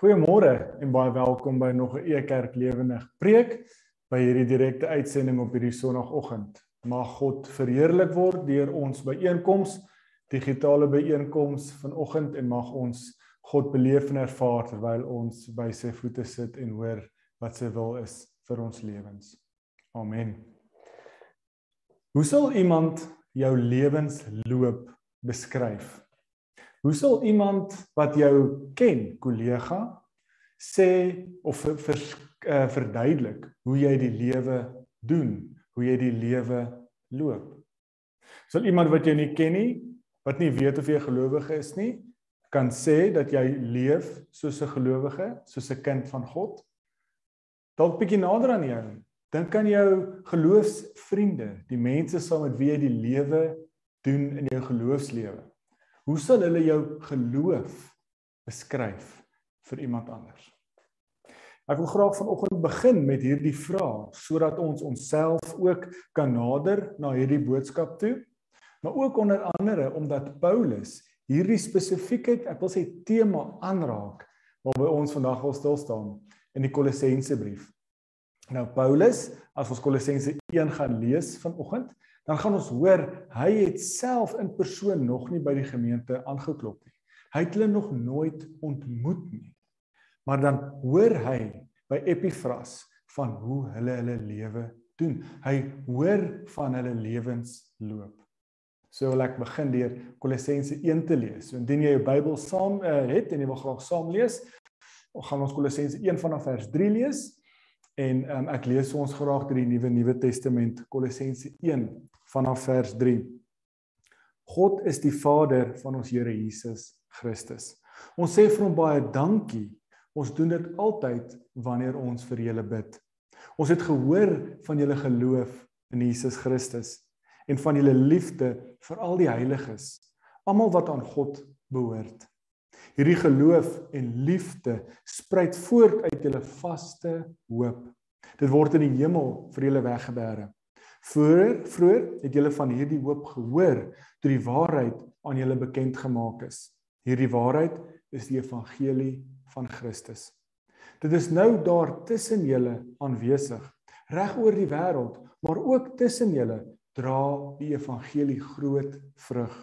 Goeiemôre en baie welkom by nog 'n Ekerk Lewendig Preek by hierdie direkte uitsending op hierdie Sondagoggend. Mag God verheerlik word deur ons byeenkoms, digitale byeenkoms vanoggend en mag ons God beleef en ervaar terwyl ons by sy voete sit en hoor wat sy wil is vir ons lewens. Amen. Hoe sal iemand jou lewensloop beskryf? Hoe sal iemand wat jou ken, kollega, sê of ver, ver, uh, verduidelik hoe jy die lewe doen, hoe jy die lewe loop? Sal iemand wat jou nie ken nie, wat nie weet of jy gelowige is nie, kan sê dat jy leef soos 'n gelowige, soos 'n kind van God? Dalk bietjie nader aan jou. Dink aan jou geloofsvriende, die mense saam met wie jy die lewe doen in jou geloofslewe. Hoe sal hulle jou geloof beskryf vir iemand anders? Ek wil graag vanoggend begin met hierdie vraag sodat ons onsself ook kan nader na hierdie boodskap toe. Maar ook onder andere omdat Paulus hierdie spesifieke, ek wil sê tema aanraak waarby ons vandag wil stil staan in die Kolossense brief. Nou Paulus, as ons Kolossense 1 gaan lees vanoggend, dan gaan ons hoor hy het self in persoon nog nie by die gemeente aangeklop nie. Hy het hulle nog nooit ontmoet nie. Maar dan hoor hy by Epifras van hoe hulle hulle lewe doen. Hy hoor van hulle lewensloop. So wil ek begin deur Kolossense 1 te lees. So indien jy jou Bybel saam uh, het en jy wil graag saam lees, gaan ons Kolossense 1 vanaf vers 3 lees. En um, ek lees ons graag deur die Nuwe Nuwe Testament Kolossense 1 vanaf vers 3. God is die Vader van ons Here Jesus Christus. Ons sê vir hom baie dankie. Ons doen dit altyd wanneer ons vir julle bid. Ons het gehoor van julle geloof in Jesus Christus en van julle liefde vir al die heiliges, almal wat aan God behoort. Hierdie geloof en liefde spruit voort uit julle vaste hoop. Dit word in die hemel vir julle weggebêre. Vroeger, vroeger het julle van hierdie hoop gehoor toe die waarheid aan julle bekend gemaak is. Hierdie waarheid is die evangelie van Christus. Dit is nou daar tussen julle aanwesig, reg oor die wêreld, maar ook tussen julle dra die evangelie groot vrug.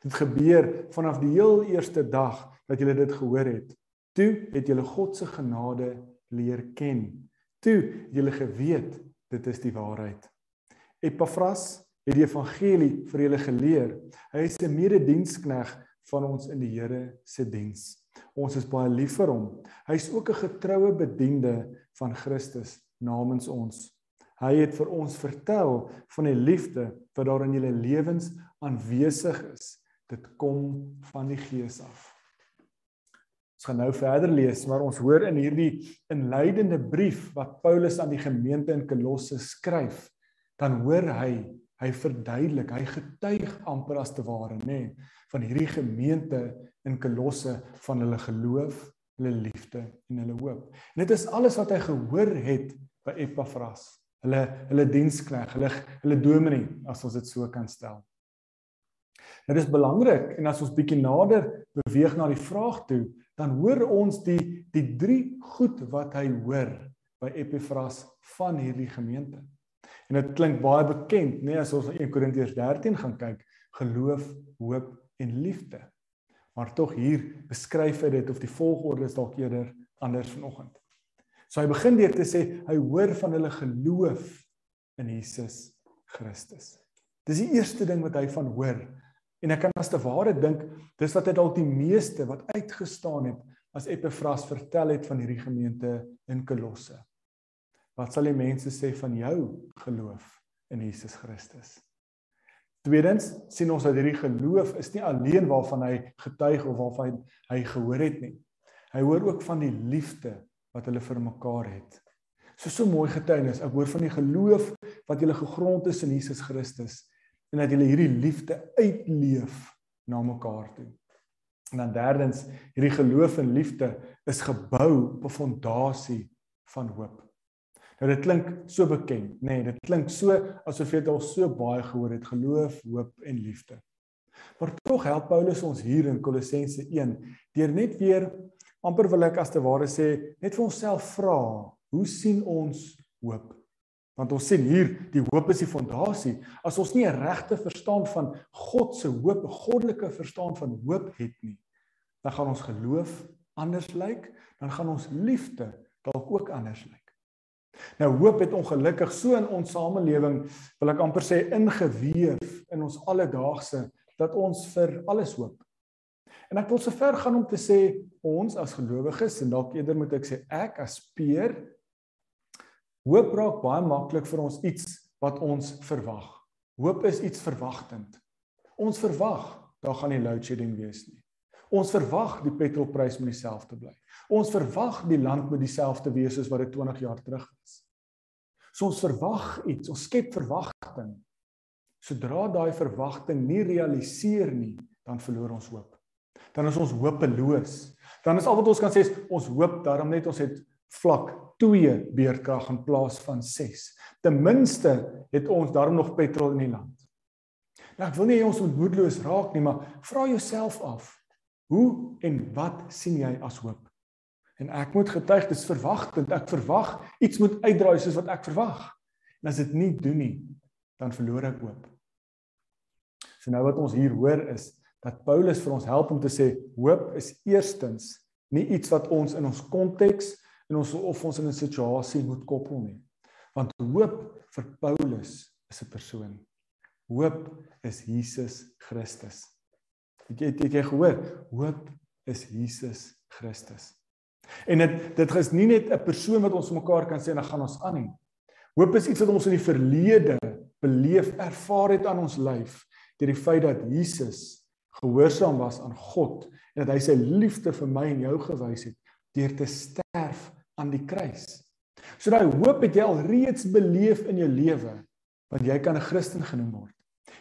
Dit gebeur vanaf die heel eerste dag dat julle dit gehoor het. Toe het julle God se genade leer ken. Toe het julle geweet dit is die waarheid. Epafras het die evangelie vir julle geleer. Hy is 'n mededienskneg van ons in die Here se diens. Ons is baie lief vir hom. Hy's ook 'n getroue bediende van Christus namens ons. Hy het vir ons vertel van die liefde wat daar in julle lewens aanwesig is. Dit kom van die Gees af. Ons gaan nou verder lees, maar ons hoor in hierdie inleidende brief wat Paulus aan die gemeente in Kolosse skryf, dan hoor hy hy verduidelik hy getuig amper as te ware nê nee, van hierdie gemeente in Kolosse van hulle geloof hulle liefde en hulle hoop. En dit is alles wat hy gehoor het by Epafras hulle hulle dienskneg hulle hulle dominee as ons dit so kan stel. Nou dis belangrik en as ons bietjie nader beweeg na die vraag toe dan hoor ons die die drie goed wat hy hoor by Epafras van hierdie gemeente En dit klink baie bekend, nê, nee, as ons na 1 Korintiërs 13 gaan kyk, geloof, hoop en liefde. Maar tog hier beskryf hy dit of die volgorde is dalk eerder anders vanoggend. So hy begin deur te sê hy hoor van hulle geloof in Jesus Christus. Dis die eerste ding wat hy van hoor. En ek kan as te ware dink dis wat hy dalk die meeste wat uitgestaan het as Epafras vertel het van hierdie gemeente in Kolosse. Wat sal die mense sê van jou geloof in Jesus Christus? Tweedens sien ons dat hierdie geloof is nie alleen waarvan hy getuig of waarvan hy gehoor het nie. Hy hoor ook van die liefde wat hulle vir mekaar het. So so mooi getuienis. Ek hoor van die geloof wat julle gegrond is in Jesus Christus en dat julle hierdie liefde uitleef na mekaar toe. En dan derdens, hierdie geloof en liefde is gebou op 'n fondasie van hoop. Nou dit klink so bekend, nê? Nee, dit klink so asof jy dit al so baie gehoor het, geloof, hoop en liefde. Maar tog help Paulus ons hier in Kolossense 1 deur net weer amper wil ek as te ware sê net vir onsself vra, hoe sien ons hoop? Want ons sien hier, die hoop is die fondasie. As ons nie 'n regte verstaan van God se hoop, 'n goddelike verstaan van hoop het nie, dan gaan ons geloof anders lyk, dan gaan ons liefde dalk ook anders lyk. Nou hoop het ongelukkig so in ons samelewing, wil ek amper sê ingeweef in ons alledaagse dat ons vir alles hoop. En ek wil sover gaan om te sê ons as gelowiges en dalk eerder moet ek sê ek as peer hoop raak baie maklik vir ons iets wat ons verwag. Hoop is iets verwagtend. Ons verwag daar gaan nie load shedding wees nie. Ons verwag die petrolprys moet dieselfde bly. Ons verwag die land moet dieselfde wees soos wat dit 20 jaar terug was. So ons verwag iets, ons skep verwagting. Sodra daai verwagting nie realiseer nie, dan verloor ons hoop. Dan is ons hopeloos. Dan is al wat ons kan sê is ons hoop daarom net ons het vlak 2 beerkrag in plaas van 6. Ten minste het ons daarom nog petrol in die land. Nou ek wil nie hê ons moet moedeloos raak nie, maar vra jouself af, hoe en wat sien jy as hoop? En ek moet getuig dis verwagtend. Ek verwag iets moet uitdraai soos wat ek verwag. En as dit nie doen nie, dan verloor ek hoop. So nou wat ons hier hoor is dat Paulus vir ons help om te sê hoop is eerstens nie iets wat ons in ons konteks en ons of ons in 'n situasie moet koppel nie. Want hoop vir Paulus is 'n persoon. Hoop is Jesus Christus. Het jy het jy gehoor? Hoop is Jesus Christus. En dit dit is nie net 'n persoon wat ons mekaar kan sê en dan gaan ons aan nie. Hoop is iets wat ons in die verlede beleef, ervaar het aan ons lyf deur die feit dat Jesus gehoorsaam was aan God en dat hy sy liefde vir my en jou gewys het deur te sterf aan die kruis. So daai hoop het jy al reeds beleef in jou lewe want jy kan 'n Christen genoem word.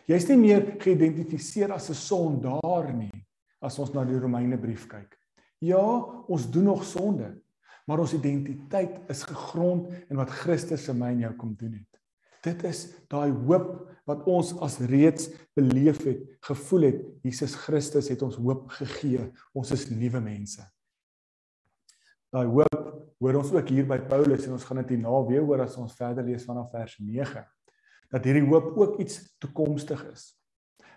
Jy's nie meer geïdentifiseer as 'n sondaar nie as ons na die Romeine brief kyk. Ja, ons doen nog sonde, maar ons identiteit is gegrond in wat Christus vir my en jou kom doen het. Dit is daai hoop wat ons as reeds beleef het, gevoel het. Jesus Christus het ons hoop gegee. Ons is nuwe mense. Daai hoop hoor ons ook hier by Paulus en ons gaan dit hierna weer hoor as ons verder lees vanaf vers 9 dat hierdie hoop ook iets toekomstig is.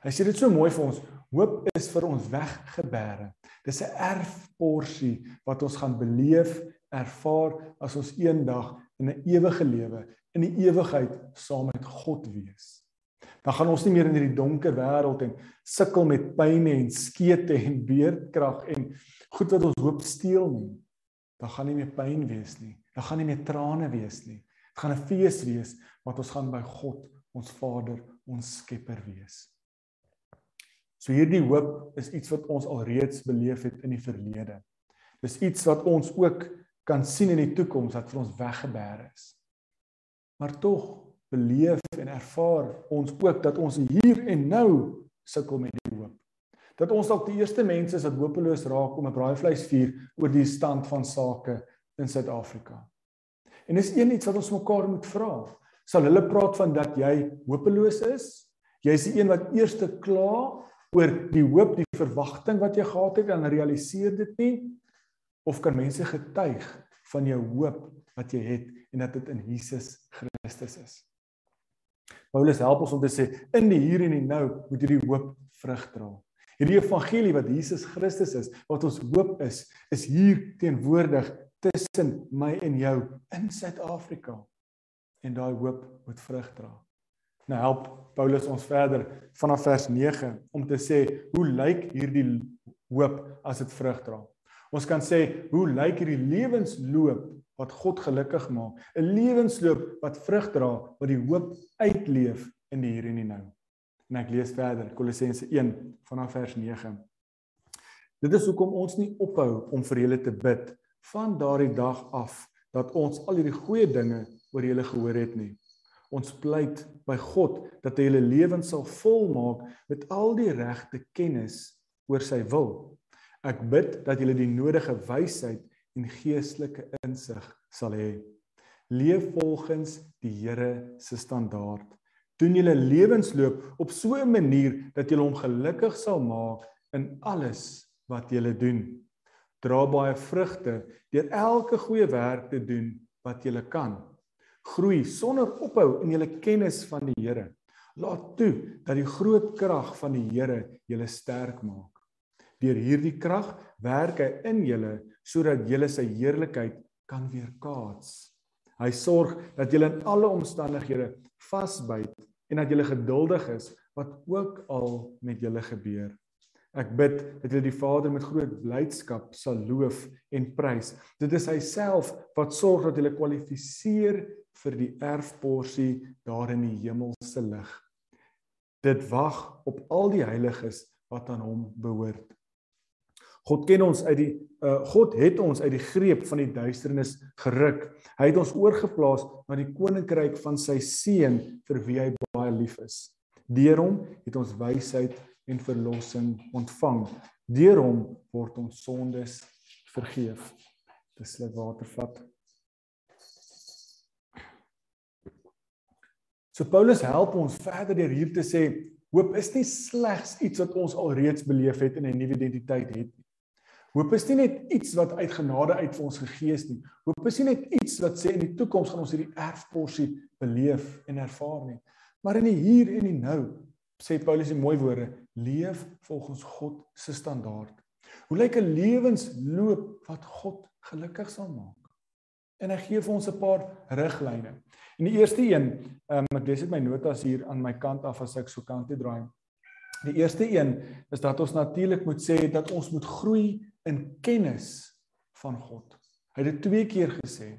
Hy sê dit so mooi vir ons. Hoop is vir ons weggebere. Dis 'n erfporsie wat ons gaan beleef, ervaar as ons eendag in 'n ewige lewe in die ewigheid saam met God wees. Dan gaan ons nie meer in hierdie donker wêreld en sukkel met pyne en skete en beerdkrag en goed wat ons hoop steel nie. Dan gaan nie meer pyn wees nie. Dan gaan nie meer trane wees nie. Dit gaan 'n fees wees wat ons gaan by God, ons Vader, ons Skepper wees. So hierdie hoop is iets wat ons alreeds beleef het in die verlede. Dis iets wat ons ook kan sien in die toekoms wat vir ons weggeberg is. Maar tog beleef en ervaar ons ook dat ons hier en nou sukkel met. Dat ons dalk die eerste mense is wat hopeloos raak om 'n braaivleisvuur oor die stand van sake in Suid-Afrika. En dis een iets wat ons mekaar moet vra. Sal hulle praat van dat jy hopeloos is? Jy's die een wat eerste kla oor die hoop, die verwagting wat jy gehad het en realiseer dit nie of kan mense getuig van jou hoop wat jy het en dat dit in Jesus Christus is. Paulus help ons om te sê in die hier en die nou moet hierdie hoop vrug dra. Hierdie evangelie wat Jesus Christus is, wat ons hoop is, is hier teenwoordig tussen my en jou in Suid-Afrika. En daai hoop moet vrug dra. Nou help Paulus ons verder vanaf vers 9 om te sê hoe lyk hierdie hoop as dit vrug dra. Ons kan sê hoe lyk hierdie lewensloop wat God gelukkig maak? 'n Lewensloop wat vrug dra, wat die hoop uitleef in die hier en die nou. En ek lees verder Kolossense 1 vanaf vers 9. Dit is hoekom ons nie ophou om vir julle te bid van daardie dag af dat ons al hierdie goeie dinge oor julle gehoor het nie. Ons pleit by God dat hy julle lewens sal volmaak met al die regte kennis oor sy wil. Ek bid dat julle die nodige wysheid en geestelike insig sal hê. Leef volgens die Here se standaard. Doen julle lewensloop op so 'n manier dat julle hom gelukkig sal maak in alles wat julle doen. Dra baie vrugte deur elke goeie werk te doen wat jy kan. Groei sonder ophou in julle kennis van die Here. Laat toe dat die groot krag van die Here julle sterk maak. Deur hierdie krag werk hy in julle sodat julle sy heerlikheid kan weerkaats. Hy sorg dat jy in alle omstandighede vasbyt en dat jy geduldig is wat ook al met julle gebeur. Ek bid dat jy die Vader met groot blydskap sal loof en prys. Dit is hy self wat sorg dat jy kwalifiseer vir die erfporsie daar in die hemelse lig. Dit wag op al die heiliges wat aan hom behoort. God ken ons uit die uh, God het ons uit die greep van die duisternis geruk. Hy het ons oorgeplaas na die koninkryk van sy seun vir wie hy baie lief is. Deur hom het ons wysheid en verlossing ontvang. Deur hom word ons sondes vergeef. Dis net water vat. So Paulus help ons verder deur hier te sê hoop is nie slegs iets wat ons alreeds beleef het en 'n nuwe identiteit het nie. Hoop is nie net iets wat uit genade uit vir ons gegee is nie. Hoop is nie net iets wat sê in die toekoms gaan ons hierdie erfporsie beleef en ervaar nie. Maar in die hier en die nou sê Paulus in mooi woorde, leef volgens God se standaard. Hoe lyk 'n lewensloop wat God gelukkig sal maak? En hy gee vir ons 'n paar riglyne. En die eerste een, um, ek lees dit my notas hier aan my kant af as ek so kant toe draai. Die eerste een is dat ons natuurlik moet sê dat ons moet groei in kennis van God. Hy het dit twee keer gesê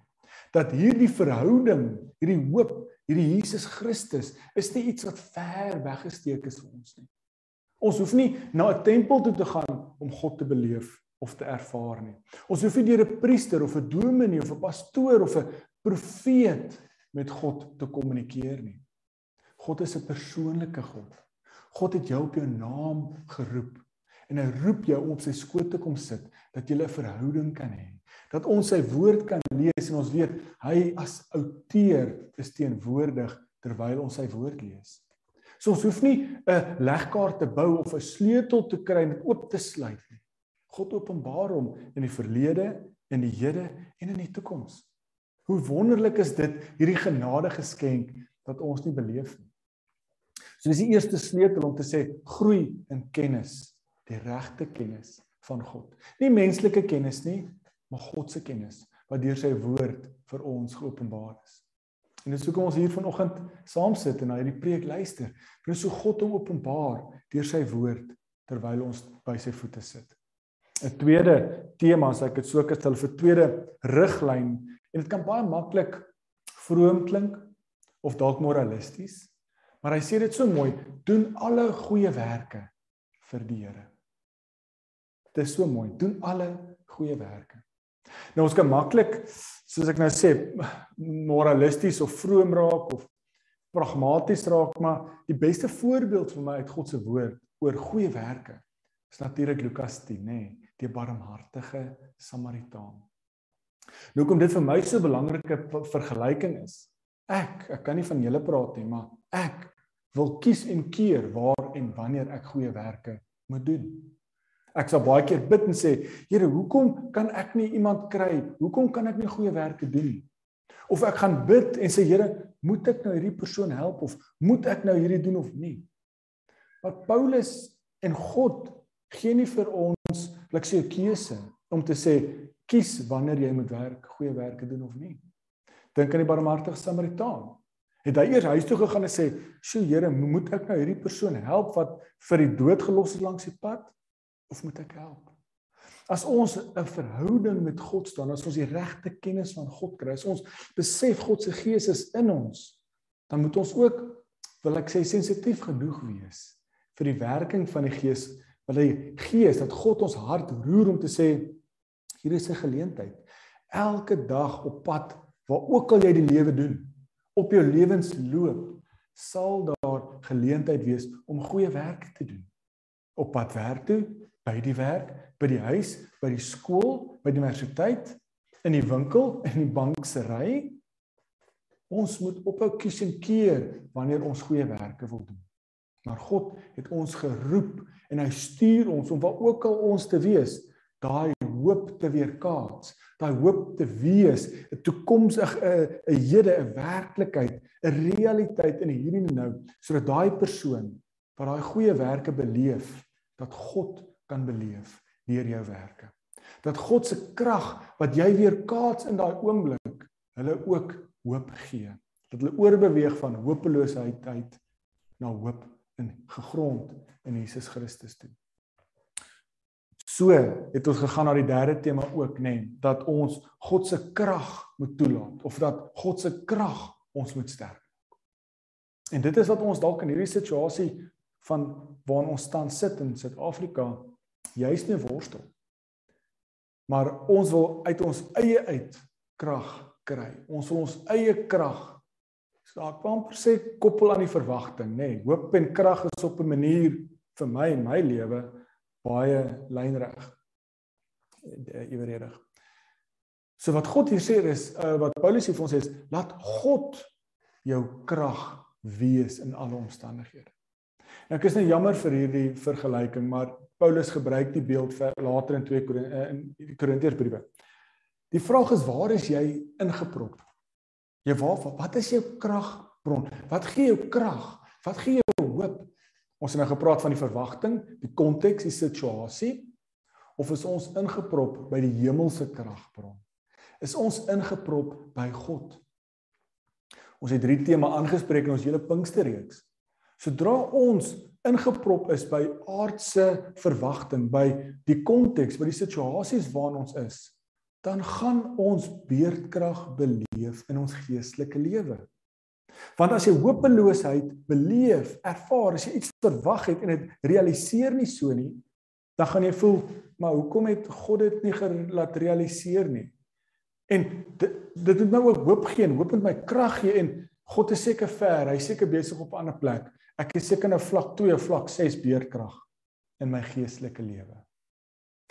dat hierdie verhouding, hierdie hoop, hierdie Jesus Christus is nie iets wat ver weggesteek is vir ons nie. Ons hoef nie na 'n tempel toe te gaan om God te beleef of te ervaar nie. Ons hoef nie deur 'n priester of 'n dominee of 'n pastoor of 'n profeet met God te kommunikeer nie. God is 'n persoonlike God. God het jou op jou naam geroep en hy roep jou om op sy skoot te kom sit dat jy 'n verhouding kan hê. Dat ons sy woord kan lees en ons weet hy as outeur is teenwoordig terwyl ons sy woord lees. So ons hoef nie 'n legkaart te bou of 'n sleutel te kry om oop te sluit nie. God openbaar hom in die verlede, in die hede en in die toekoms. Hoe wonderlik is dit hierdie genade geskenk dat ons nie beleef nie. So dis die eerste sleutel om te sê groei in kennis die regte kennis van God. Nie menslike kennis nie, maar God se kennis wat deur sy woord vir ons geopenbaar is. En dis hoekom ons hier vanoggend saam sit en na hierdie preek luister. Want so God hom openbaar deur sy woord terwyl ons by sy voete sit. 'n Tweede tema, as ek dit so kan stel, 'n tweede riglyn en dit kan baie maklik vroom klink of dalk moralisties, maar hy sê dit so mooi, doen alle goeie werke vir die Here. Dit is so mooi. Doen alle goeie werke. Nou ons kan maklik soos ek nou sê moralisties of vroom raak of pragmaties raak, maar die beste voorbeeld vir my uit God se woord oor goeie werke is natuurlik Lukas 10, nê, die barmhartige Samaritaan. Nou kom dit vir my so 'n belangrike vergelyking is. Ek, ek kan nie van julle praat nie, maar ek wil kies en keer waar en wanneer ek goeie werke moet doen. Ek sal baie keer bid en sê, Here, hoekom kan ek nie iemand kry? Hoekom kan ek nie goeie werke doen nie? Of ek gaan bid en sê, Here, moet ek nou hierdie persoon help of moet ek nou hierdie doen of nie? Maar Paulus en God gee nie vir ons, ek sê 'n keuse om te sê kies wanneer jy moet werk, goeie werke doen of nie. Dink aan die barmhartige Samaritaan. Het hy eers huis toe gegaan en sê, "Sjoe Here, moet ek nou hierdie persoon help wat vir die dood gelos is langs die pad?" Of moet ek help? As ons 'n verhouding met God staan, as ons die regte kennis van God kry, as ons besef God se gees is in ons, dan moet ons ook wil ek sê sensitief genoeg wees vir die werking van die gees, want die gees dat God ons hart roer om te sê hier is 'n geleentheid. Elke dag op pad waar ook al jy die lewe doen, op jou lewensloop sal daar geleentheid wees om goeie werk te doen. Op pad werk toe, by die werk, by die huis, by die skool, by die universiteit, in die winkel, in die banksery. Ons moet ophou kies en keer wanneer ons goeie werke wil doen. Maar God het ons geroep en hy stuur ons om waar ook al ons te wees, daai hoop te weerkaats, daai hoop te wees, 'n toekomstige 'n 'n hede, 'n werklikheid, 'n realiteit in hier en nou, sodat daai persoon wat daai goeie werke beleef, dat God kan beleef deur jou werke. Dat God se krag wat jy weerkaats in daai oomblik, hulle ook hoop gee. Dat hulle oorbeweeg van hopeloosheid uit na hoop in gegrond in Jesus Christus toe. So het ons gegaan na die derde tema ook nê, nee, dat ons God se krag moet toelaat of dat God se krag ons moet sterk. En dit is wat ons dalk in hierdie situasie van waarin ons staan sit in Suid-Afrika juis nie worstel. Maar ons wil uit ons eie uit krag kry. Ons wil ons eie krag so ek kan amper sê koppel aan die verwagting, nê. Nee, hoop en krag is op 'n manier vir my en my lewe baie lynreg eh, eweredig. So wat God hier sê is uh, wat Paulus hier vir ons sê is laat God jou krag wees in alle omstandighede. En ek is net jammer vir hierdie vergelyking, maar Paulus gebruik die beeld vir later in 2 eh, in die Korintiërsbriewe. Die vraag is waar is jy ingeprop? Jy waar wat is jou kragbron? Wat gee jou krag? Wat gee jou hoop? Ons het nou gepraat van die verwagting, die konteks, die situasie of is ons ingeprop by die hemelse kragbron? Is ons ingeprop by God? Ons het drie tema aangespreek in ons hele Pinksterreeks. Sodra ons ingeprop is by aardse verwagting, by die konteks, by die situasies waarin ons is, dan gaan ons beerdkrag beleef in ons geestelike lewe. Want as jy hopeloosheid beleef, ervaar, as jy iets verwag het en dit realiseer nie so nie, dan gaan jy voel, maar hoekom het God dit nie laat realiseer nie? En dit dit het nou ook hoop gee en hoop in my krag gee en God is seker ver, hy seker besig op 'n ander plek. Ek is seker nou vlak 2 of vlak 6 beerkrag in my geestelike lewe.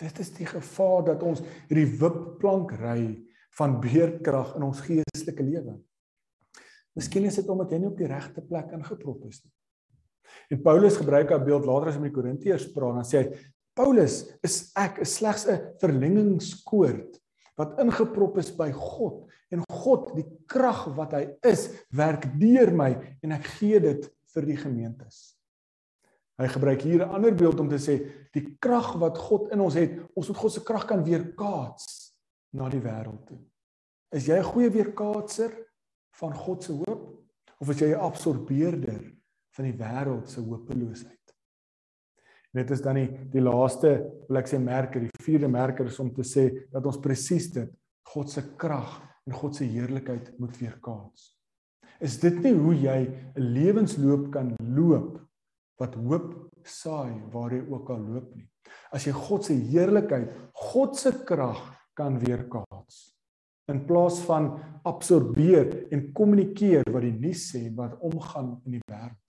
Dit is die gevaar dat ons hierdie wipplank ry van beerkrag in ons geestelike lewe. Miskien is dit omdat jy nie op die regte plek ingeprop is nie. En Paulus gebruik 'n beeld later as hy met die Korintiërs praat, dan sê hy Paulus is ek is slegs 'n verlengingskoord wat ingeprop is by God en God die krag wat hy is werk deur my en ek gee dit vir die gemeentes. Hy gebruik hier 'n ander beeld om te sê die krag wat God in ons het, ons moet God se krag kan weerkaats na die wêreld toe. Is jy 'n goeie weerkaatser? van God se hoop of is jy 'n absorbeerder van die wêreld se hopeloosheid? Dit is dan die die laaste wil ek sê merker, die vierde merker is om te sê dat ons presies dit God se krag en God se heerlikheid moet weerkaats. Is dit nie hoe jy 'n lewensloop kan loop wat hoop saai waar jy ook al loop nie? As jy God se heerlikheid, God se krag kan weerkaats in plaas van absorbeer en kommunikeer wat die nuus sê wat omgaan in die wêreld.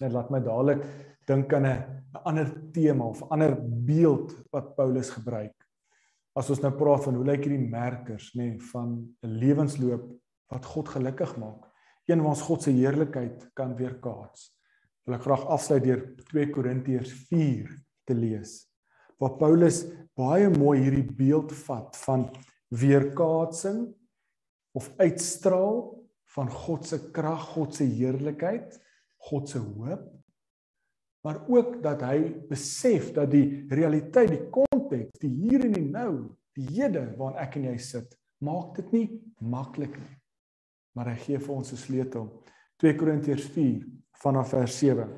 Net laat my dadelik dink aan 'n ander tema of ander beeld wat Paulus gebruik. As ons nou praat van hoe lyk hierdie merkers nê nee, van 'n lewensloop wat God gelukkig maak, een waar ons God se heerlikheid kan weerkaats. Wil ek graag afsluit deur 2 Korintiërs 4 te lees. Waar Paulus baie mooi hierdie beeld vat van weerkaatsing of uitstraal van God se krag, God se heerlikheid, God se hoop. Maar ook dat hy besef dat die realiteit, die konteks, die hier en die nou, die hede waarin ek en jy sit, maak dit nie maklik nie. Maar hy gee vir ons 'n sleutel. 2 Korintiërs 4 vanaf vers 7.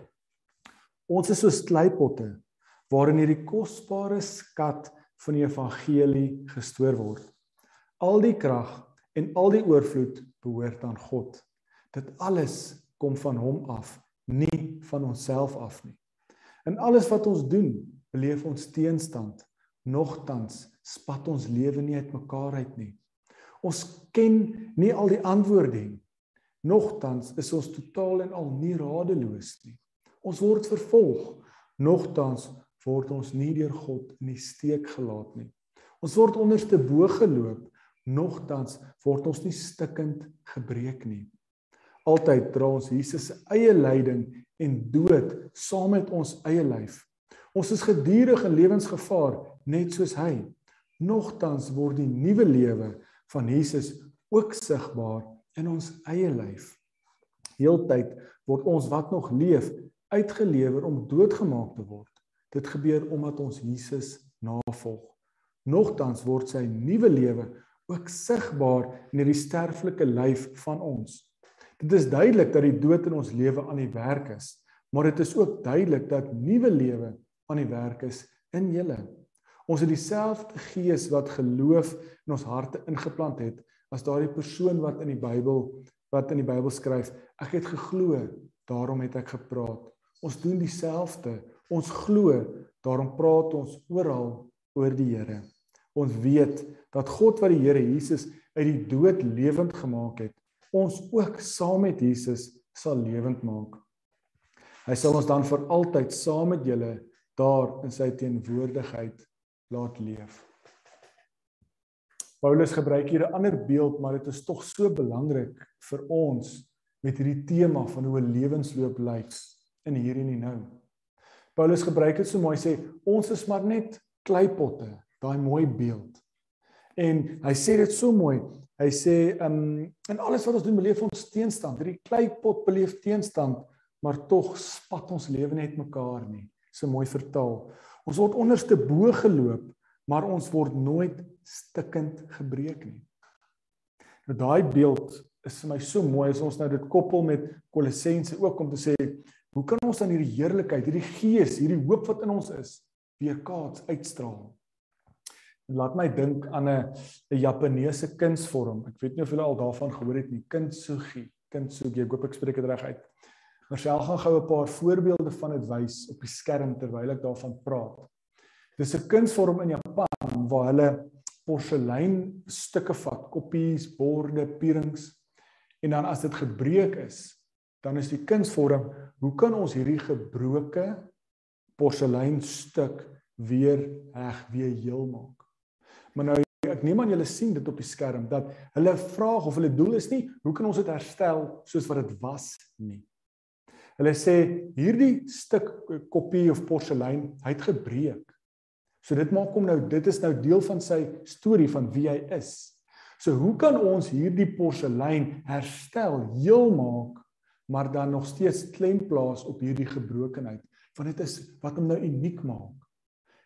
Ons is soos kleipotte waarin hierdie kosbare skat van die evangelie gestoor word. Al die krag en al die oorvloed behoort aan God. Dit alles kom van hom af, nie van onsself af nie. In alles wat ons doen, beleef ons teenstand. Nogtans spat ons lewe nie uitmekaar uit nie. Ons ken nie al die antwoorde nie. Nogtans is ons totaal en al nie radeloos nie. Ons word vervolg. Nogtans word ons nie deur God in die steek gelaat nie. Ons word onderste bo geloop nogtans word ons nie stikkend gebreek nie. Altyd dra ons Jesus se eie lyding en dood saam met ons eie lyf. Ons is gedurig in lewensgevaar, net soos hy. Nogtans word die nuwe lewe van Jesus ook sigbaar in ons eie lyf. Heeltyd word ons wat nog leef uitgelewer om doodgemaak te word. Dit gebeur omdat ons Jesus navolg. Nogtans word sy nuwe lewe ook sigbaar in hierdie sterflike lyf van ons. Dit is duidelik dat die dood in ons lewe aan die werk is, maar dit is ook duidelik dat nuwe lewe aan die werk is in julle. Ons het dieselfde gees wat geloof in ons harte ingeplant het as daardie persoon wat in die Bybel wat in die Bybel skryf, ek het geglo, daarom het ek gepraat. Ons doen dieselfde. Ons glo, daarom praat ons oral oor die Here. Ons weet dat God wat die Here Jesus uit die dood lewend gemaak het, ons ook saam met Jesus sal lewend maak. Hy sal ons dan vir altyd saam met julle daar in sy teenwoordigheid laat leef. Paulus gebruik hier 'n ander beeld, maar dit is tog so belangrik vir ons met hierdie tema van hoe 'n lewensloop lyk in hier en nou. Paulus gebruik dit so mooi sê ons is maar net kleipotte, daai mooi beeld. En hy sê dit so mooi. Hy sê um in alles wat ons doen beleef ons teenstand. Hierdie kleipot beleef teenstand, maar tog spat ons lewe net mekaar nie. So mooi vertaal. Ons word onderste bo geloop, maar ons word nooit stikkend gebreek nie. Nou daai beeld is vir my so mooi as ons nou dit koppel met Kolossense ook om te sê hoe kan ons dan hierdie heerlikheid, hierdie gees, hierdie hoop wat in ons is weerkaats uitstraal. En laat my dink aan 'n 'n Japaneese kunsvorm. Ek weet nie of julle al daarvan gehoor het nie, kintsugi, kintsugi. Ek hoop ek spreek dit reg uit. Maar sel gaan gou 'n paar voorbeelde van dit wys op die skerm terwyl ek daarvan praat. Dis 'n kunsvorm in Japan waar hulle porselein stukke vat, koppies, borde, pierings en dan as dit gebreek is, dan is die kunsvorm, hoe kan ons hierdie gebroke porselein stuk weer reg weer heel maak? Maar nou ek neem aan julle sien dit op die skerm dat hulle vraag of hulle doel is nie hoe kan ons dit herstel soos wat dit was nie. Hulle sê hierdie stuk kopie of porselein, hy het gebreek. So dit maak hom nou dit is nou deel van sy storie van wie hy is. So hoe kan ons hierdie porselein herstel, heel maak, maar dan nog steeds klem plaas op hierdie gebrokenheid? Want dit is wat hom nou uniek maak.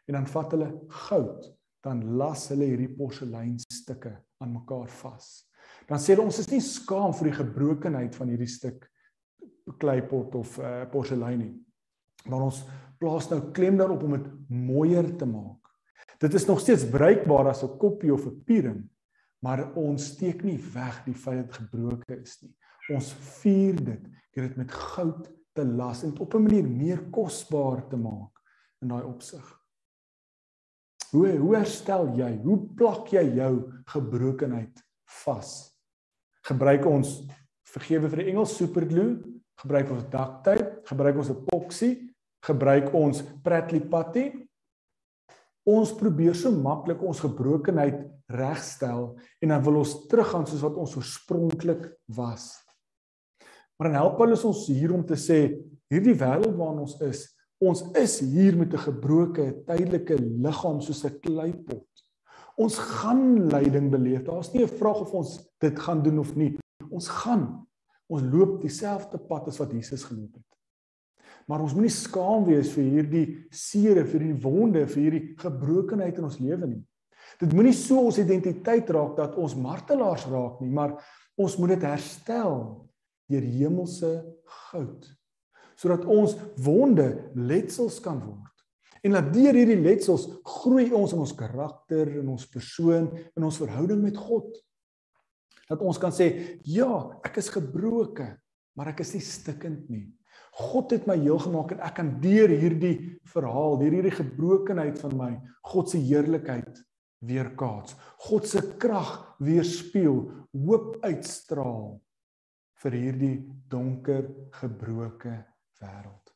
En dan vat hulle goud, dan las hulle hierdie porseleinstukke aan mekaar vas. Dan sê hulle ons is nie skaam vir die gebrokenheid van hierdie stuk kleipot of uh, porselein nie. Maar ons plaas nou klem daarop om dit mooier te maak. Dit is nog steeds bruikbaar as 'n koppie of 'n piering, maar ons steek nie weg die feit dat dit gebroken is nie. Ons vier dit deur dit met goud te las en op 'n manier meer kosbaar te maak in daai opsig. Hoe hoe herstel jy? Hoe plak jy jou gebrokenheid vas? Gebruik ons vergewe vir die Engels superglue gebruik ons tape, gebruik ons epoxy, gebruik ons Pratley putty. Ons probeer so maklik ons gebrokenheid regstel en dan wil ons teruggaan soos wat ons oorspronklik was. Maar dan help Paulus ons hier om te sê hierdie wêreld waarin ons is, ons is hier met 'n gebroke tydelike liggaam soos 'n kleipot. Ons gaan lyding beleef. Daar's nie 'n vraag of ons dit gaan doen of nie. Ons gaan Ons loop dieselfde pad as wat Jesus geloop het. Maar ons moenie skaam wees vir hierdie seere, vir hierdie wonde, vir hierdie gebrokenheid in ons lewe nie. Dit moenie so ons identiteit raak dat ons martelaars raak nie, maar ons moet dit herstel deur hemelse goud sodat ons wonde letsels kan word. En dat deur hierdie letsels groei ons in ons karakter, in ons persoon, in ons verhouding met God dat ons kan sê ja, ek is gebroken, maar ek is nie stikkend nie. God het my heel gemaak en ek kan deur hierdie verhaal, deur hierdie gebrokenheid van my, God se heerlikheid weerkaats. God se krag weerspieël, hoop uitstraal vir hierdie donker, gebroke wêreld.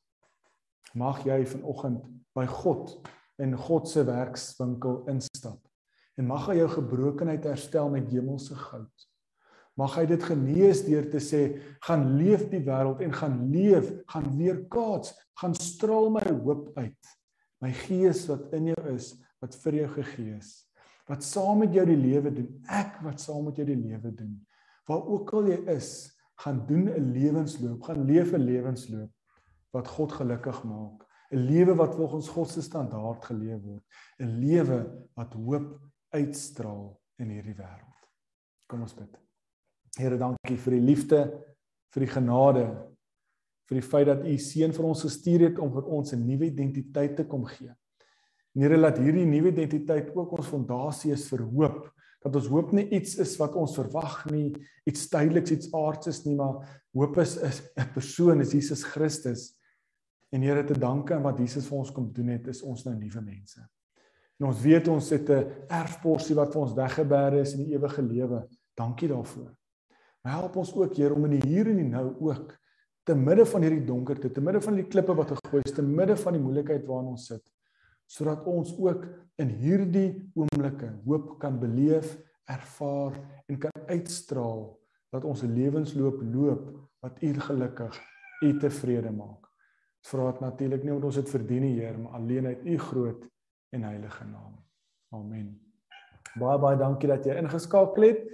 Mag jy vanoggend by God en God se werkswinkel instap en mag hy jou gebrokenheid herstel met hemelse goud. Mag hy dit genees deur te sê, gaan leef die wêreld en gaan leef, gaan weer kaats, gaan straal my hoop uit. My gees wat in jou is, wat vir jou gegee is. Wat saam met jou die lewe doen. Ek wat saam met jou die lewe doen. Waar ook al jy is, gaan doen 'n lewensloop, gaan leef 'n lewensloop wat God gelukkig maak. 'n Lewe wat volgens God se standaard geleef word. 'n Lewe wat hoop uitstraal in hierdie wêreld. Kom ons bid. Here, dankie vir die liefde, vir die genade, vir die feit dat U seun vir ons gestuur het om vir ons 'n nuwe identiteit te kom gee. Here, laat hierdie nuwe identiteit ook ons fondasie is vir hoop dat ons hoop nie iets is wat ons verwag nie, iets tydsliks, iets aardses nie, maar hoop is 'n persoon, is Jesus Christus. En Here, te danke aan wat Jesus vir ons kom doen het, is ons nou nuwe mense. En ons weet ons het 'n erfporsie wat vir ons weggebêre is in die ewige lewe. Dankie daarvoor. Help ons ook, Here, om in die hier en die nou ook te midde van hierdie donkerte, te midde van die klippe wat gegooi is, te midde van die moeilikheid waarin ons sit, sodat ons ook in hierdie oomblikke hoop kan beleef, ervaar en kan uitstraal dat ons lewensloop loop wat U gelukkig, U tevrede maak. Vra dit natuurlik nie omdat ons dit verdien nie, Heer, maar alleen uit U groot en heilige naam. Amen. Baie baie dankie dat jy ingeskakel het.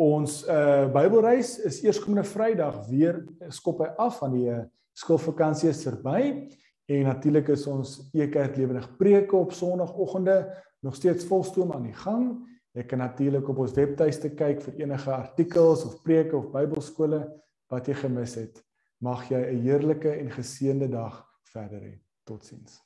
Ons uh Bybelreis is eerskomende Vrydag weer skop hy af aan die uh, skoolvakansie is verby. En natuurlik is ons Ekerk Lewendig Preke op Sondagoggende nog steeds volstoom aan die gang. Jy kan natuurlik op ons webtuiste kyk vir enige artikels of preke of Bybelskole wat jy gemis het. Mag jy 'n heerlike en geseënde dag verder hê. Totsiens.